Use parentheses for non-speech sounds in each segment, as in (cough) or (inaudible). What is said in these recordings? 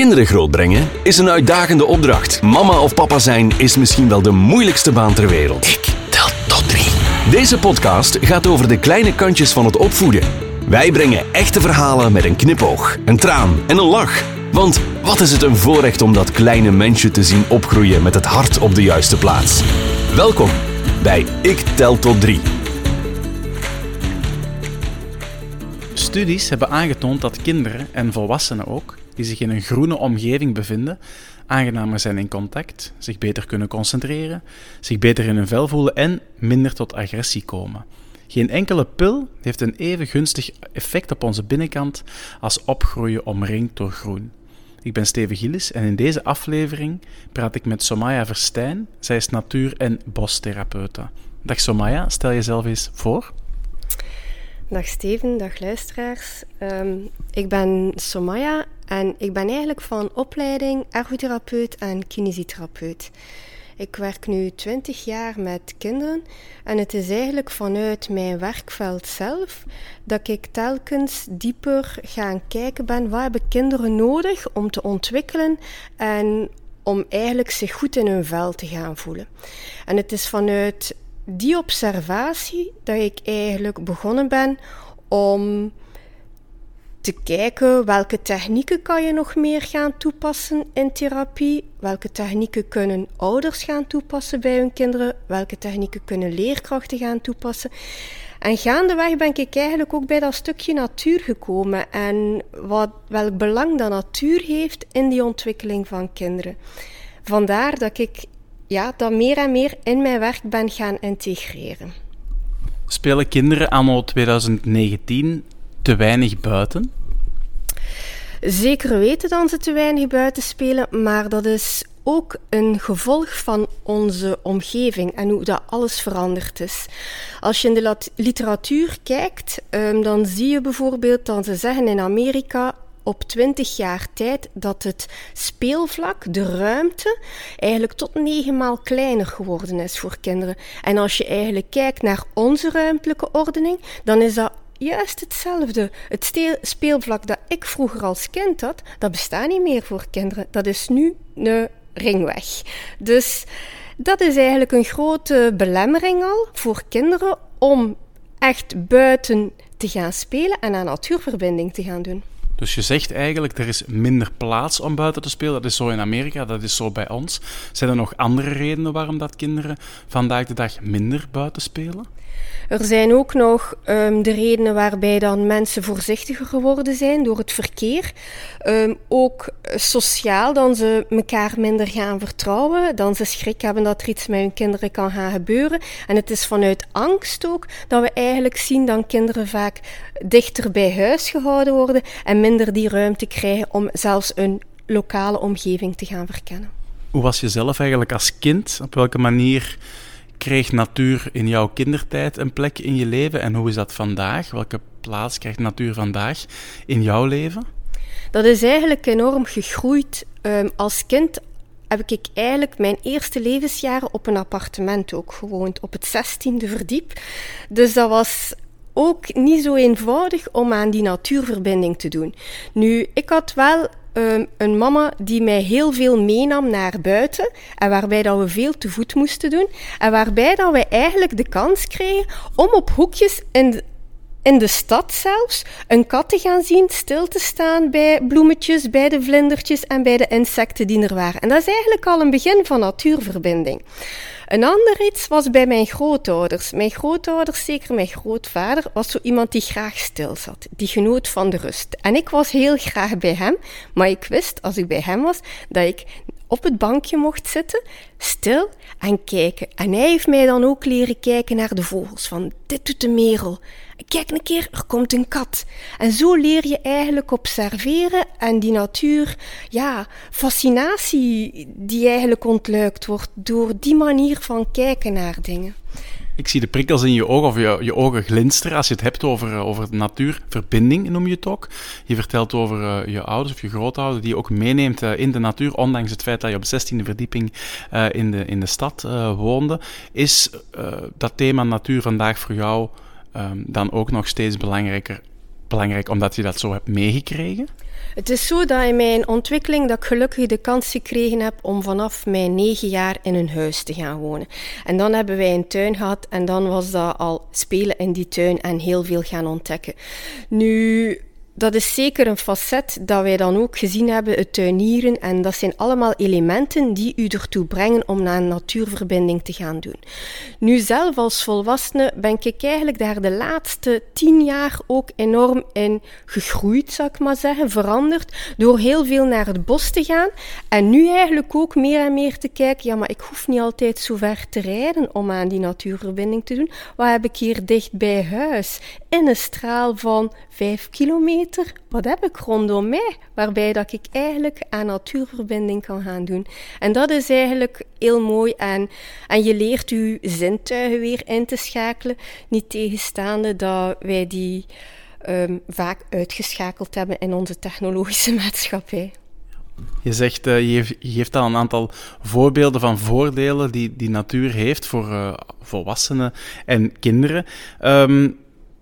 Kinderen grootbrengen is een uitdagende opdracht. Mama of papa zijn is misschien wel de moeilijkste baan ter wereld. Ik tel tot drie. Deze podcast gaat over de kleine kantjes van het opvoeden. Wij brengen echte verhalen met een knipoog, een traan en een lach. Want wat is het een voorrecht om dat kleine mensje te zien opgroeien met het hart op de juiste plaats. Welkom bij Ik tel tot drie. Studies hebben aangetoond dat kinderen en volwassenen ook, die zich in een groene omgeving bevinden, aangenamer zijn in contact, zich beter kunnen concentreren, zich beter in hun vel voelen en minder tot agressie komen. Geen enkele pil heeft een even gunstig effect op onze binnenkant als opgroeien omringd door groen. Ik ben Steven Gillis en in deze aflevering praat ik met Somaya Verstijn. Zij is natuur- en bostherapeute. Dag Somaya, stel jezelf eens voor. Dag Steven, dag luisteraars. Ehm, ik ben Somaya en ik ben eigenlijk van opleiding ergotherapeut en kinesietherapeut. Ik werk nu 20 jaar met kinderen en het is eigenlijk vanuit mijn werkveld zelf dat ik telkens dieper gaan kijken ben wat hebben kinderen nodig om te ontwikkelen en om eigenlijk zich goed in hun vel te gaan voelen. En het is vanuit die observatie dat ik eigenlijk begonnen ben om te kijken welke technieken kan je nog meer gaan toepassen in therapie, welke technieken kunnen ouders gaan toepassen bij hun kinderen, welke technieken kunnen leerkrachten gaan toepassen. En gaandeweg ben ik eigenlijk ook bij dat stukje natuur gekomen en wat, welk belang dat natuur heeft in die ontwikkeling van kinderen. Vandaar dat ik ja, dat meer en meer in mijn werk ben gaan integreren. Spelen kinderen anno 2019 te weinig buiten? Zeker weten dat ze te weinig buiten spelen, maar dat is ook een gevolg van onze omgeving en hoe dat alles veranderd is. Als je in de literatuur kijkt, um, dan zie je bijvoorbeeld dat ze zeggen in Amerika op 20 jaar tijd dat het speelvlak, de ruimte, eigenlijk tot negen maal kleiner geworden is voor kinderen. En als je eigenlijk kijkt naar onze ruimtelijke ordening, dan is dat juist hetzelfde. Het speelvlak dat ik vroeger als kind had, dat bestaat niet meer voor kinderen. Dat is nu een ringweg. Dus dat is eigenlijk een grote belemmering al voor kinderen om echt buiten te gaan spelen en aan natuurverbinding te gaan doen. Dus je zegt eigenlijk, er is minder plaats om buiten te spelen. Dat is zo in Amerika, dat is zo bij ons. Zijn er nog andere redenen waarom dat kinderen vandaag de dag minder buiten spelen? Er zijn ook nog um, de redenen waarbij dan mensen voorzichtiger geworden zijn door het verkeer. Um, ook sociaal, dan ze elkaar minder gaan vertrouwen, dan ze schrik hebben dat er iets met hun kinderen kan gaan gebeuren. En het is vanuit angst ook dat we eigenlijk zien dat kinderen vaak dichter bij huis gehouden worden en minder die ruimte krijgen om zelfs een lokale omgeving te gaan verkennen. Hoe was je zelf eigenlijk als kind? Op welke manier kreeg natuur in jouw kindertijd een plek in je leven en hoe is dat vandaag? Welke plaats krijgt natuur vandaag in jouw leven? Dat is eigenlijk enorm gegroeid. Um, als kind heb ik eigenlijk mijn eerste levensjaren op een appartement ook gewoond, op het 16e verdiep. Dus dat was ook niet zo eenvoudig om aan die natuurverbinding te doen. Nu, ik had wel um, een mama die mij heel veel meenam naar buiten en waarbij dat we veel te voet moesten doen en waarbij dat we eigenlijk de kans kregen om op hoekjes in in de stad zelfs een kat te gaan zien, stil te staan bij bloemetjes, bij de vlindertjes en bij de insecten die er waren. En dat is eigenlijk al een begin van natuurverbinding. Een ander iets was bij mijn grootouders. Mijn grootouders, zeker mijn grootvader, was zo iemand die graag stil zat. Die genoot van de rust. En ik was heel graag bij hem, maar ik wist als ik bij hem was dat ik op het bankje mocht zitten, stil en kijken. En hij heeft mij dan ook leren kijken naar de vogels. Van dit doet de merel. Kijk een keer, er komt een kat. En zo leer je eigenlijk observeren en die natuur, ja, fascinatie die eigenlijk ontluikt wordt door die manier van kijken naar dingen. Ik zie de prikkels in je ogen, of je, je ogen glinsteren als je het hebt over, eh, over natuurverbinding, noem je het ook. Je vertelt over uh, je ouders of je grootouders die ook meeneemt uh, in de natuur, ondanks het feit dat je op 16e verdieping in, de, in de stad woonde. Is dat thema natuur vandaag voor jou um, dan ook nog steeds belangrijker, belangrijk omdat je dat zo hebt meegekregen? Het is zo dat in mijn ontwikkeling dat ik gelukkig de kans gekregen heb om vanaf mijn negen jaar in een huis te gaan wonen. En dan hebben wij een tuin gehad en dan was dat al spelen in die tuin en heel veel gaan ontdekken. Nu, dat is zeker een facet dat wij dan ook gezien hebben, het tuinieren. En dat zijn allemaal elementen die u ertoe brengen om naar een natuurverbinding te gaan doen. Nu zelf als volwassene ben ik eigenlijk daar de laatste tien jaar ook enorm in gegroeid, zou ik maar zeggen, veranderd. Door heel veel naar het bos te gaan. En nu eigenlijk ook meer en meer te kijken, ja, maar ik hoef niet altijd zo ver te rijden om aan die natuurverbinding te doen. Wat heb ik hier dicht bij huis? In een straal van vijf kilometer wat heb ik rondom mij, waarbij dat ik eigenlijk aan natuurverbinding kan gaan doen. En dat is eigenlijk heel mooi en, en je leert je zintuigen weer in te schakelen, niet tegenstaande dat wij die ehm, vaak uitgeschakeld hebben in onze technologische (laughs) maatschappij. Je zegt, uh, je, geeft al een aantal voorbeelden van voordelen die, die natuur heeft voor uh, volwassenen en kinderen. Um,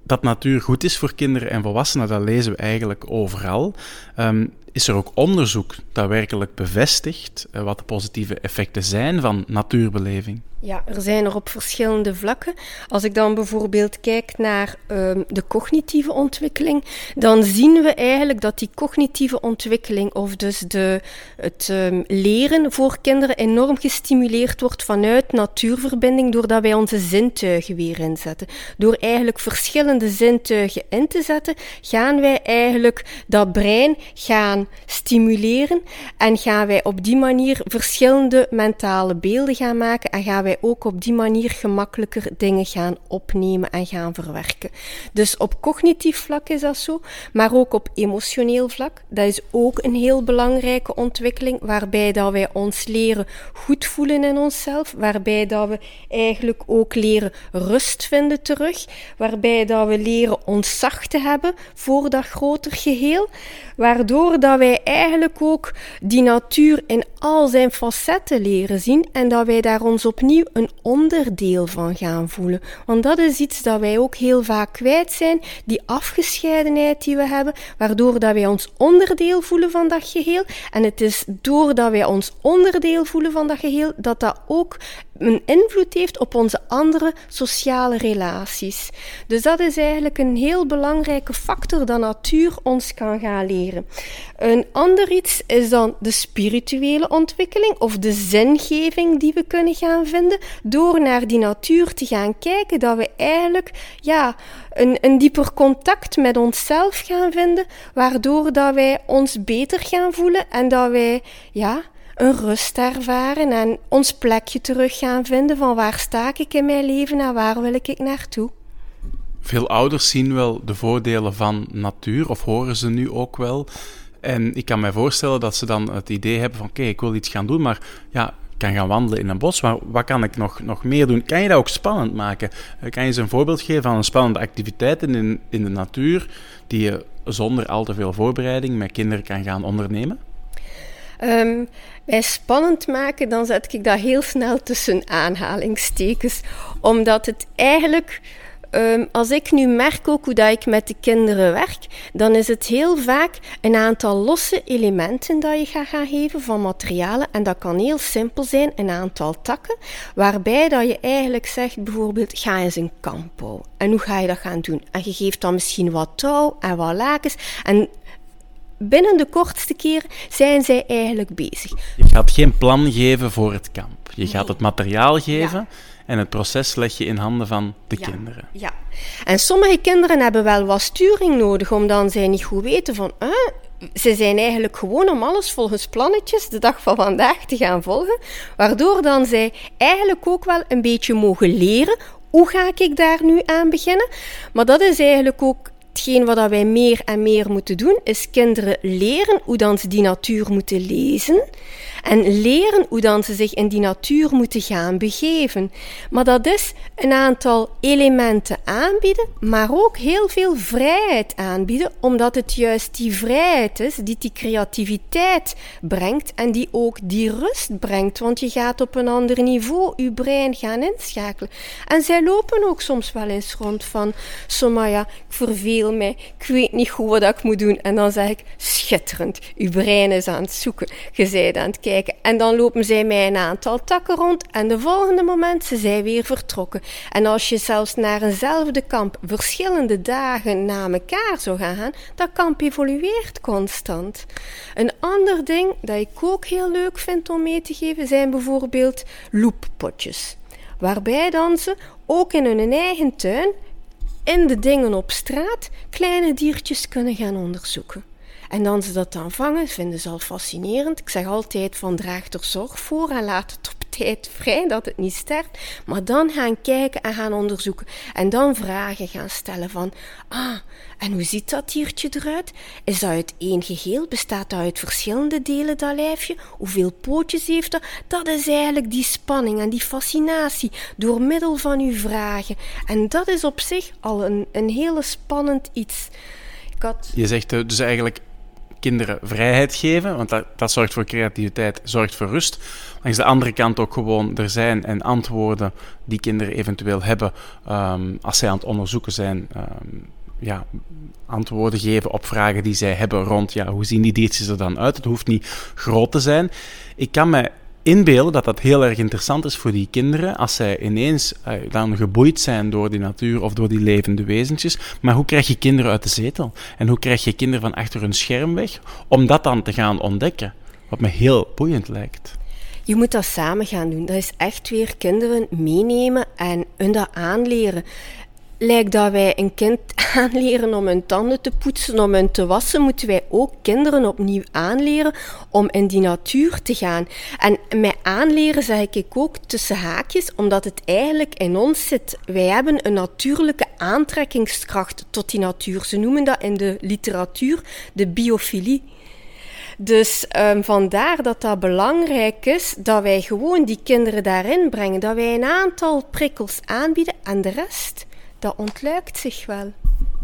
dat natuur goed is voor kinderen en volwassenen, dat lezen we eigenlijk overal. Um, is er ook onderzoek dat werkelijk bevestigt uh, wat de positieve effecten zijn van natuurbeleving? Ja, er zijn er op verschillende vlakken. Als ik dan bijvoorbeeld kijk naar um, de cognitieve ontwikkeling, dan zien we eigenlijk dat die cognitieve ontwikkeling, of dus de, het um, leren voor kinderen, enorm gestimuleerd wordt vanuit natuurverbinding, doordat wij onze zintuigen weer inzetten. Door eigenlijk verschillende zintuigen in te zetten, gaan wij eigenlijk dat brein gaan stimuleren en gaan wij op die manier verschillende mentale beelden gaan maken en gaan wij ook op die manier gemakkelijker dingen gaan opnemen en gaan verwerken. Dus op cognitief vlak is dat zo, maar ook op emotioneel vlak. Dat is ook een heel belangrijke ontwikkeling, waarbij dat wij ons leren goed voelen in onszelf, waarbij dat we eigenlijk ook leren rust vinden terug, waarbij dat we leren ontzag te hebben voor dat groter geheel, waardoor dat wij eigenlijk ook die natuur in al zijn facetten leren zien en dat wij daar ons opnieuw een onderdeel van gaan voelen. Want dat is iets dat wij ook heel vaak kwijt zijn, die afgescheidenheid die we hebben, waardoor dat wij ons onderdeel voelen van dat geheel. En het is doordat wij ons onderdeel voelen van dat geheel, dat dat ook een invloed heeft op onze andere sociale relaties. Dus dat is eigenlijk een heel belangrijke factor dat natuur ons kan gaan leren. Een ander iets is dan de spirituele ontwikkeling of de zingeving die we kunnen gaan vinden door naar die natuur te gaan kijken, dat we eigenlijk ja, een, een dieper contact met onszelf gaan vinden, waardoor dat wij ons beter gaan voelen en dat wij ja, een rust ervaren en ons plekje terug gaan vinden van waar sta ik in mijn leven en waar wil ik naartoe. Veel ouders zien wel de voordelen van natuur, of horen ze nu ook wel. En ik kan me voorstellen dat ze dan het idee hebben van oké, ik wil iets gaan doen, maar ja, ik kan gaan wandelen in een bos, maar wat kan ik nog, nog meer doen? Kan je dat ook spannend maken? Eh, kan je eens een voorbeeld geven van een spannende activiteit in, in de natuur die je zonder al te veel voorbereiding met kinderen kan gaan ondernemen? Um, bij spannend maken, dan zet ik dat heel snel tussen aanhalingstekens. Omdat het eigenlijk, um, als ik nu merk ook hoe dat ik met de kinderen werk, dan is het heel vaak een aantal losse elementen dat je gaat gaan geven van materialen. En dat kan heel simpel zijn, een aantal takken, waarbij dat je eigenlijk zegt bijvoorbeeld, ga eens een kamp bouwen. En hoe ga je dat gaan doen? En je geeft dan misschien wat touw en wat lakens. En binnen de kortste keer zijn zij eigenlijk bezig. Je gaat geen plan geven voor het kamp. Je gaat het materiaal geven en het proces leg je in handen van de kinderen. Ja, en sommige kinderen hebben wel wat sturing nodig, omdat zij niet goed weten van... Ze zijn eigenlijk gewoon om alles volgens plannetjes de dag van vandaag te gaan volgen, waardoor dan zij eigenlijk ook wel een beetje mogen leren hoe ga ik daar nu aan beginnen? Maar dat is eigenlijk ook hetgeen wat wij meer en meer moeten doen, is kinderen leren hoe dan ze die natuur moeten lezen. En leren hoe dan ze zich in die natuur moeten gaan begeven. Maar dat is een aantal elementen aanbieden, maar ook heel veel vrijheid aanbieden, omdat het juist die vrijheid is die die creativiteit brengt en die ook die rust brengt. Want je gaat op een ander niveau je brein gaan inschakelen. En zij lopen ook soms wel eens rond van, Somaya, ik verveel mij, ik weet niet goed wat ik moet doen. En dan zeg ik, schitterend, uw brein is aan het zoeken, je bent aan het En dan lopen zij mij een aantal takken rond en de volgende moment ze zij weer vertrokken. En als je zelfs naar eenzelfde kamp verschillende dagen na elkaar zou gaan, dat kamp evolueert constant. Een ander ding dat ik ook heel leuk vind om mee te geven zijn bijvoorbeeld looppotjes. Waarbij dan ze ook in hun eigen tuin, in de dingen op straat, kleine diertjes kunnen gaan onderzoeken. En dan ze dat dan vangen, vinden ze al fascinerend. Ik zeg altijd van draag er zorg voor en laat het op tijd vrij, dat het niet sterft. Maar dan gaan kijken en gaan onderzoeken. En dan vragen gaan stellen van, ah, en hoe ziet dat diertje eruit? Is dat uit één geheel? Bestaat dat uit verschillende delen, dat lijfje? Hoeveel pootjes heeft dat? Dat is eigenlijk die spanning en die fascinatie door middel van uw vragen. En dat is op zich al een, een hele spannend iets. Had... Je zegt eh, dus eigenlijk kinderen vrijheid geven, want dat, dat zorgt voor creativiteit, zorgt voor rust. Langs de andere kant ook gewoon er zijn en antwoorden die kinderen eventueel hebben ehm, als zij aan het onderzoeken zijn. Ehm, ja, antwoorden geven op vragen die zij hebben rond ja, hoe zien die diertjes er dan uit. Het hoeft niet groot te zijn. Ik kan me inbeelden dat dat heel erg interessant is voor die kinderen als zij ineens uh, dan geboeid zijn door die natuur of door die levende wezentjes. Maar hoe krijg je kinderen uit de zetel? En hoe krijg je kinderen van achter hun scherm weg om dat dan te gaan ontdekken? Wat me heel boeiend lijkt. Je moet dat samen gaan doen. Dat is echt weer kinderen meenemen en hun dat aanleren. Lijkt dat wij een kind (laughs) aanleren om hun tanden te poetsen, om hun te wassen, moeten wij ook kinderen opnieuw aanleren om in die natuur te gaan. En met aanleren zeg ik ook tussen haakjes, omdat het eigenlijk in ons zit. Wij hebben een natuurlijke aantrekkingskracht tot die natuur. Ze noemen dat in de literatuur de biofilie. Dus um, vandaar dat dat belangrijk is dat wij gewoon die kinderen daarin brengen, dat wij een aantal prikkels aanbieden en de rest dat ontluikt zich wel.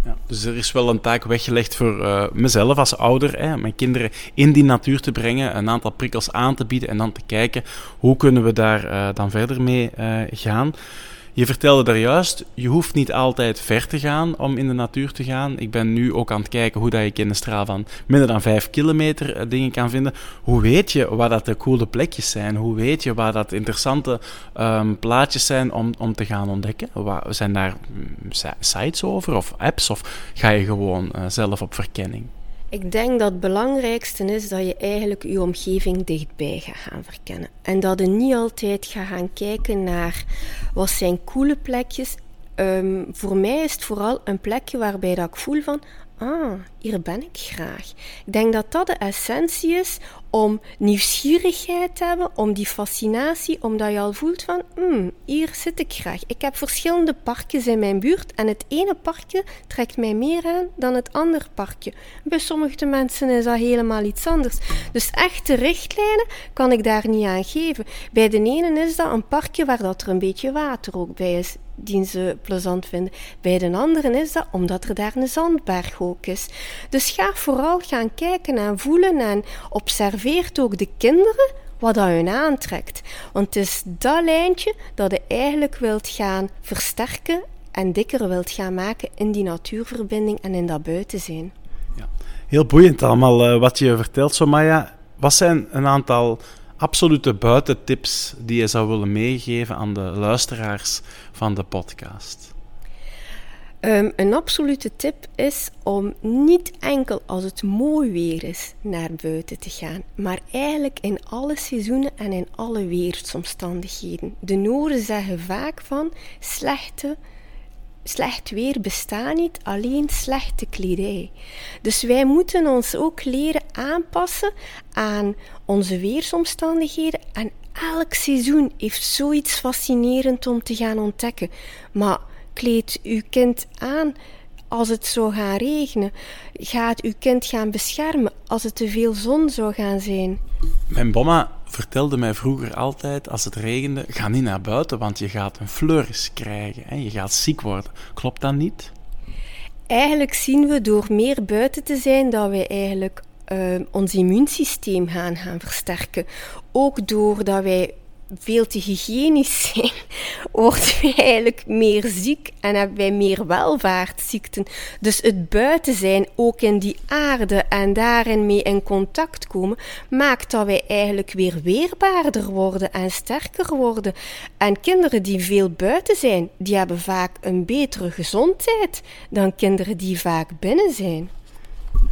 Ja, dus er is wel een taak weggelegd voor uh, mezelf als ouder, hè, mijn kinderen in die natuur te brengen, een aantal prikkels aan te bieden en dan te kijken hoe kunnen we daar uh, dan verder mee uh, gaan. Je vertelde daar juist, je hoeft niet altijd ver te gaan om in de natuur te gaan. Ik ben nu ook aan het kijken hoe dat ik in een straal van minder dan 5 kilometer eh, dingen kan vinden. Hoe weet je waar dat de coole plekjes zijn? Hoe weet je waar dat interessante um, plaatjes zijn om, om te gaan ontdekken? Waar, zijn daar mm, sites over of apps of ga je gewoon uh, zelf op verkenning? Ik denk dat het belangrijkste is dat je eigenlijk je omgeving dichtbij gaat gaan verkennen. En dat je niet altijd gaat gaan kijken naar wat zijn coole plekjes. Um, voor mij is het vooral een plekje waarbij dat ik voel van, ah, hier ben ik graag. Ik denk dat dat de essentie is om nieuwsgierigheid te hebben, om die fascinatie, omdat je al voelt van, hmm, hier zit ik graag. Ik heb verschillende parkjes in mijn buurt en het ene parkje trekt mij meer aan dan het andere parkje. Bij sommige mensen is dat helemaal iets anders. Dus echte richtlijnen kan ik daar niet aan geven. Bij de ene is dat een parkje waar dat er een beetje water ook bij is die ze plezant vinden. Bij de anderen is dat omdat er daar een zandberg ook is. Dus ga vooral gaan kijken en voelen en observeert ook de kinderen wat dat hun aantrekt. Want het is dat lijntje dat je eigenlijk wilt gaan versterken en dikker wilt gaan maken in die natuurverbinding en in dat buiten zijn. Ja. Heel boeiend allemaal uh, wat je vertelt, Somaya. Wat zijn een aantal absolute buitentips die je zou willen meegeven aan de luisteraars van de podcast? Um, een absolute tip is om niet enkel als het mooi weer is naar buiten te gaan, maar eigenlijk in alle seizoenen en in alle weersomstandigheden. De Noorden zeggen vaak van slechte slecht weer bestaat niet, alleen slechte kledij. Dus wij moeten ons ook leren aanpassen aan onze weersomstandigheden en elk seizoen heeft zoiets fascinerend om te gaan ontdekken. Maar kleed uw kind aan als het zou gaan regenen? Gaat uw kind gaan beschermen als het te veel zon zou gaan zijn? Mijn mama vertelde mij vroeger altijd, als het regende, ga niet naar buiten, want je gaat een fleuris krijgen en je gaat ziek worden. Klopt dat niet? Eigenlijk zien we door meer buiten te zijn dat wij eigenlijk uh, ons immuunsysteem gaan, gaan versterken. Ook doordat wij veel te hygiënisch zijn, (laughs) worden wij eigenlijk meer ziek en hebben wij meer welvaartsziekten. Dus het buiten zijn, ook in die aarde en daarin mee in contact komen, maakt dat wij eigenlijk weer weerbaarder worden en sterker worden. En kinderen die veel buiten zijn, die hebben vaak een betere gezondheid dan kinderen die vaak binnen zijn.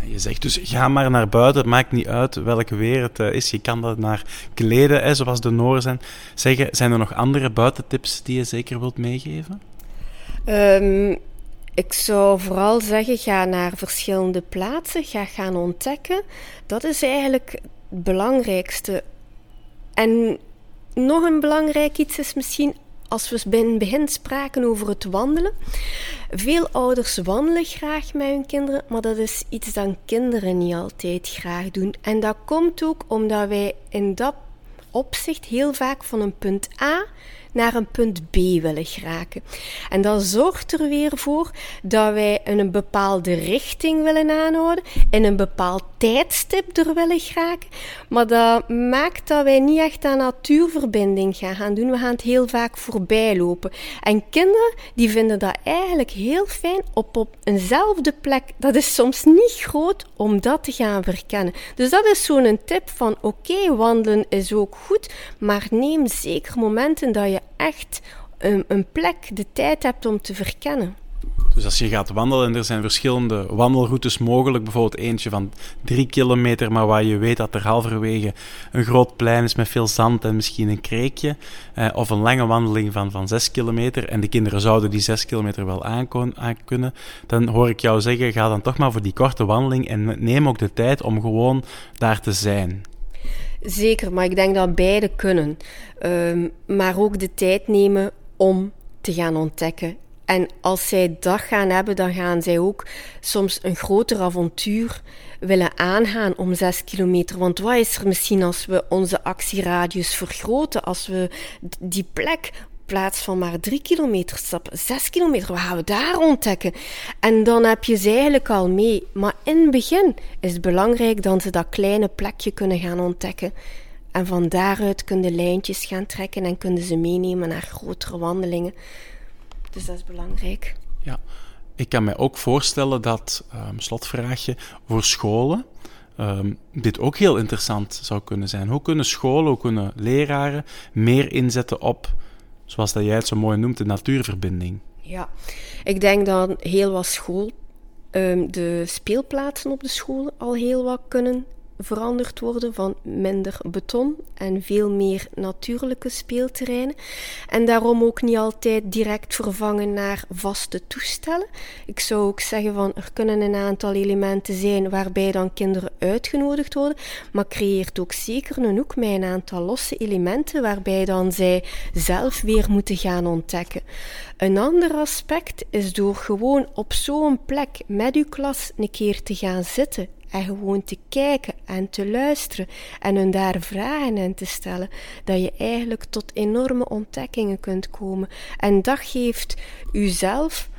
Je zegt dus ga maar naar buiten, het maakt niet uit welke weer het eh, is. Je kan dat naar kleden, zoals de Noren zijn. Zeggen, zijn er nog andere buitentips die je zeker wilt meegeven? Um, ik zou vooral zeggen, ga naar verschillende plaatsen, ga gaan ontdekken. Dat is eigenlijk het belangrijkste. En nog een belangrijk iets is misschien als we in het begin spraken over het wandelen. Veel ouders wandelen graag met hun kinderen, maar dat is iets dat kinderen niet altijd graag doen. En dat komt ook omdat wij in dat opzicht heel vaak van een punt A naar een punt B willen geraken. En dat zorgt er weer voor dat wij een bepaalde richting willen aanhouden, in een bepaald tijdstip er willen geraken, maar dat maakt dat wij niet echt aan natuurverbinding gaan, gaan doen. We gaan het heel vaak voorbij lopen. En kinderen die vinden dat eigenlijk heel fijn op, op eenzelfde plek. Dat is soms niet groot om dat te gaan verkennen. Dus dat is zo'n tip van oké, wandelen is ook goed, maar neem zeker momenten dat je echt een, een plek, de tijd hebt om te verkennen. Dus als je gaat wandelen en er zijn verschillende wandelroutes mogelijk, bijvoorbeeld eentje van drie kilometer, maar waar je weet dat er halverwege een groot plein is met veel zand en misschien een kreekje, eh, of een lange wandeling van, van zes kilometer en de kinderen zouden die zes kilometer wel aankon, kunnen, dan hoor ik jou zeggen, ga dan toch maar voor die korte wandeling en neem ook de tijd om gewoon daar te zijn. Zeker, maar ik denk dat beide kunnen. Um, maar ook de tijd nemen om te gaan ontdekken. En als zij dat gaan hebben, dan gaan zij ook soms een groter avontuur willen aangaan om zes kilometer. Want wat is er misschien als we onze actieradius vergroten, als we die plek plaats van maar drie kilometer stappen, zes kilometer, wat gaan we daar ontdekken? En dan heb je ze eigenlijk al mee. Maar in het begin is het belangrijk dat ze dat kleine plekje kunnen gaan ontdekken. En van daaruit kunnen lijntjes gaan trekken en kunnen ze meenemen naar grotere wandelingen. Dus dat is belangrijk. Ja, ik kan me ook voorstellen dat, um, slotvraagje, voor scholen um, dit ook heel interessant zou kunnen zijn. Hoe kunnen scholen, hoe kunnen leraren meer inzetten op zoals dat jij het zo mooi noemt, de natuurverbinding. Ja, ik denk dat heel wat school, um, de speelplaatsen op de scholen al heel wat kunnen veranderd worden van minder beton en veel meer natuurlijke speelterreinen. En daarom ook niet altijd direct vervangen naar vaste toestellen. Ik zou ook zeggen van er kunnen een aantal elementen zijn waarbij dan kinderen uitgenodigd worden, maar creëert ook zeker een hoek met een aantal losse elementen waarbij dan zij zelf weer moeten gaan ontdekken. Een ander aspect is door gewoon op zo'n plek met uw klas een keer te gaan zitten en gewoon te kijken en te luisteren en hun daar vragen in te stellen, dat je eigenlijk tot enorme ontdekkingen kunt komen. En dat geeft uzelf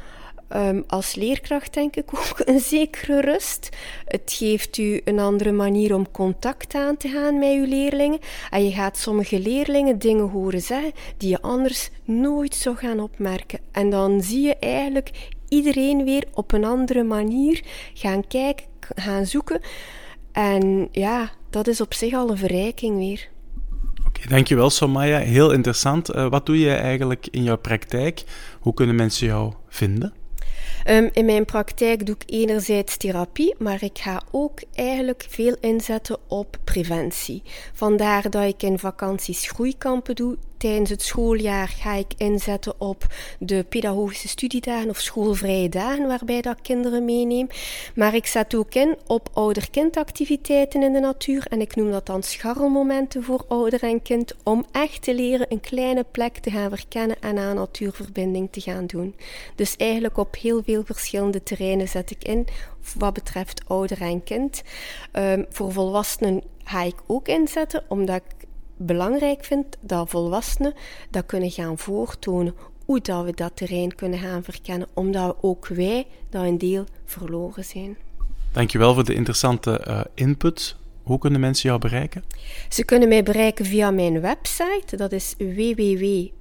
um, als leerkracht denk ik (laughs) ook een zekere rust. Het geeft u een andere manier om contact aan te gaan met uw leerlingen. En je gaat sommige leerlingen dingen horen zeggen die je anders nooit zou gaan opmerken. En dan zie je eigenlijk iedereen weer op een andere manier gaan kijken, gaan zoeken. En ja, dat is op zich al een verrijking weer. Oké, dankjewel Somaya. Heel interessant. Uh, wat doe je eigenlijk in jouw praktijk? Hoe kunnen mensen jou vinden? Um, in mijn praktijk doe ik enerzijds therapie, maar ik ga ook eigenlijk veel inzetten op preventie. Vandaar dat ik in vakanties groeikampen doe tijdens het schooljaar ga ik inzetten op de pedagogische studiedagen of schoolvrije dagen, waarbij dat kinderen meeneem. Maar ik zet ook in op ouder-kindactiviteiten in de natuur. En ik noem dat dan scharrelmomenten voor ouder en kind, om echt te leren een kleine plek te gaan verkennen en aan natuurverbinding te gaan doen. Dus eigenlijk op heel veel verschillende terreinen zet ik in wat betreft ouder en kind. Um, voor volwassenen ga ik ook inzetten, omdat ik belangrijk vind dat volwassenen dat kunnen gaan voortonen hoe dat we dat terrein kunnen gaan verkennen, omdat ook wij dat een deel verloren zijn. Dankjewel voor de interessante uh, input. Hoe kunnen mensen jou bereiken? Ze kunnen mij bereiken via mijn website, dat is www.somaya.be.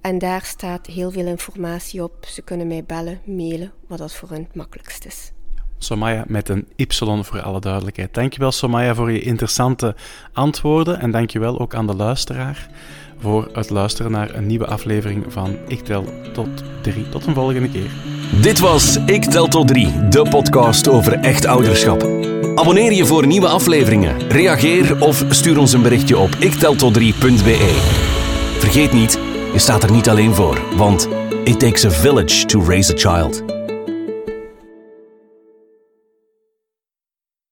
En daar staat heel veel informatie op. Ze kunnen mij bellen, mailen, wat dat voor hen het makkelijkst is. Somaya met een Y voor alle duidelijkheid. Dankjewel Somaya voor je interessante antwoorden en dankjewel ook aan de luisteraar voor het luisteren naar een nieuwe aflevering van Ik Tel Tot 3. Tot een volgende keer. Dit was Ik Tel Tot 3, de podcast over echt ouderschap. Abonneer je voor nieuwe afleveringen, reageer of stuur ons een berichtje op ikteltot3.be. Vergeet niet, je staat er niet alleen voor, want it takes a village to raise a child.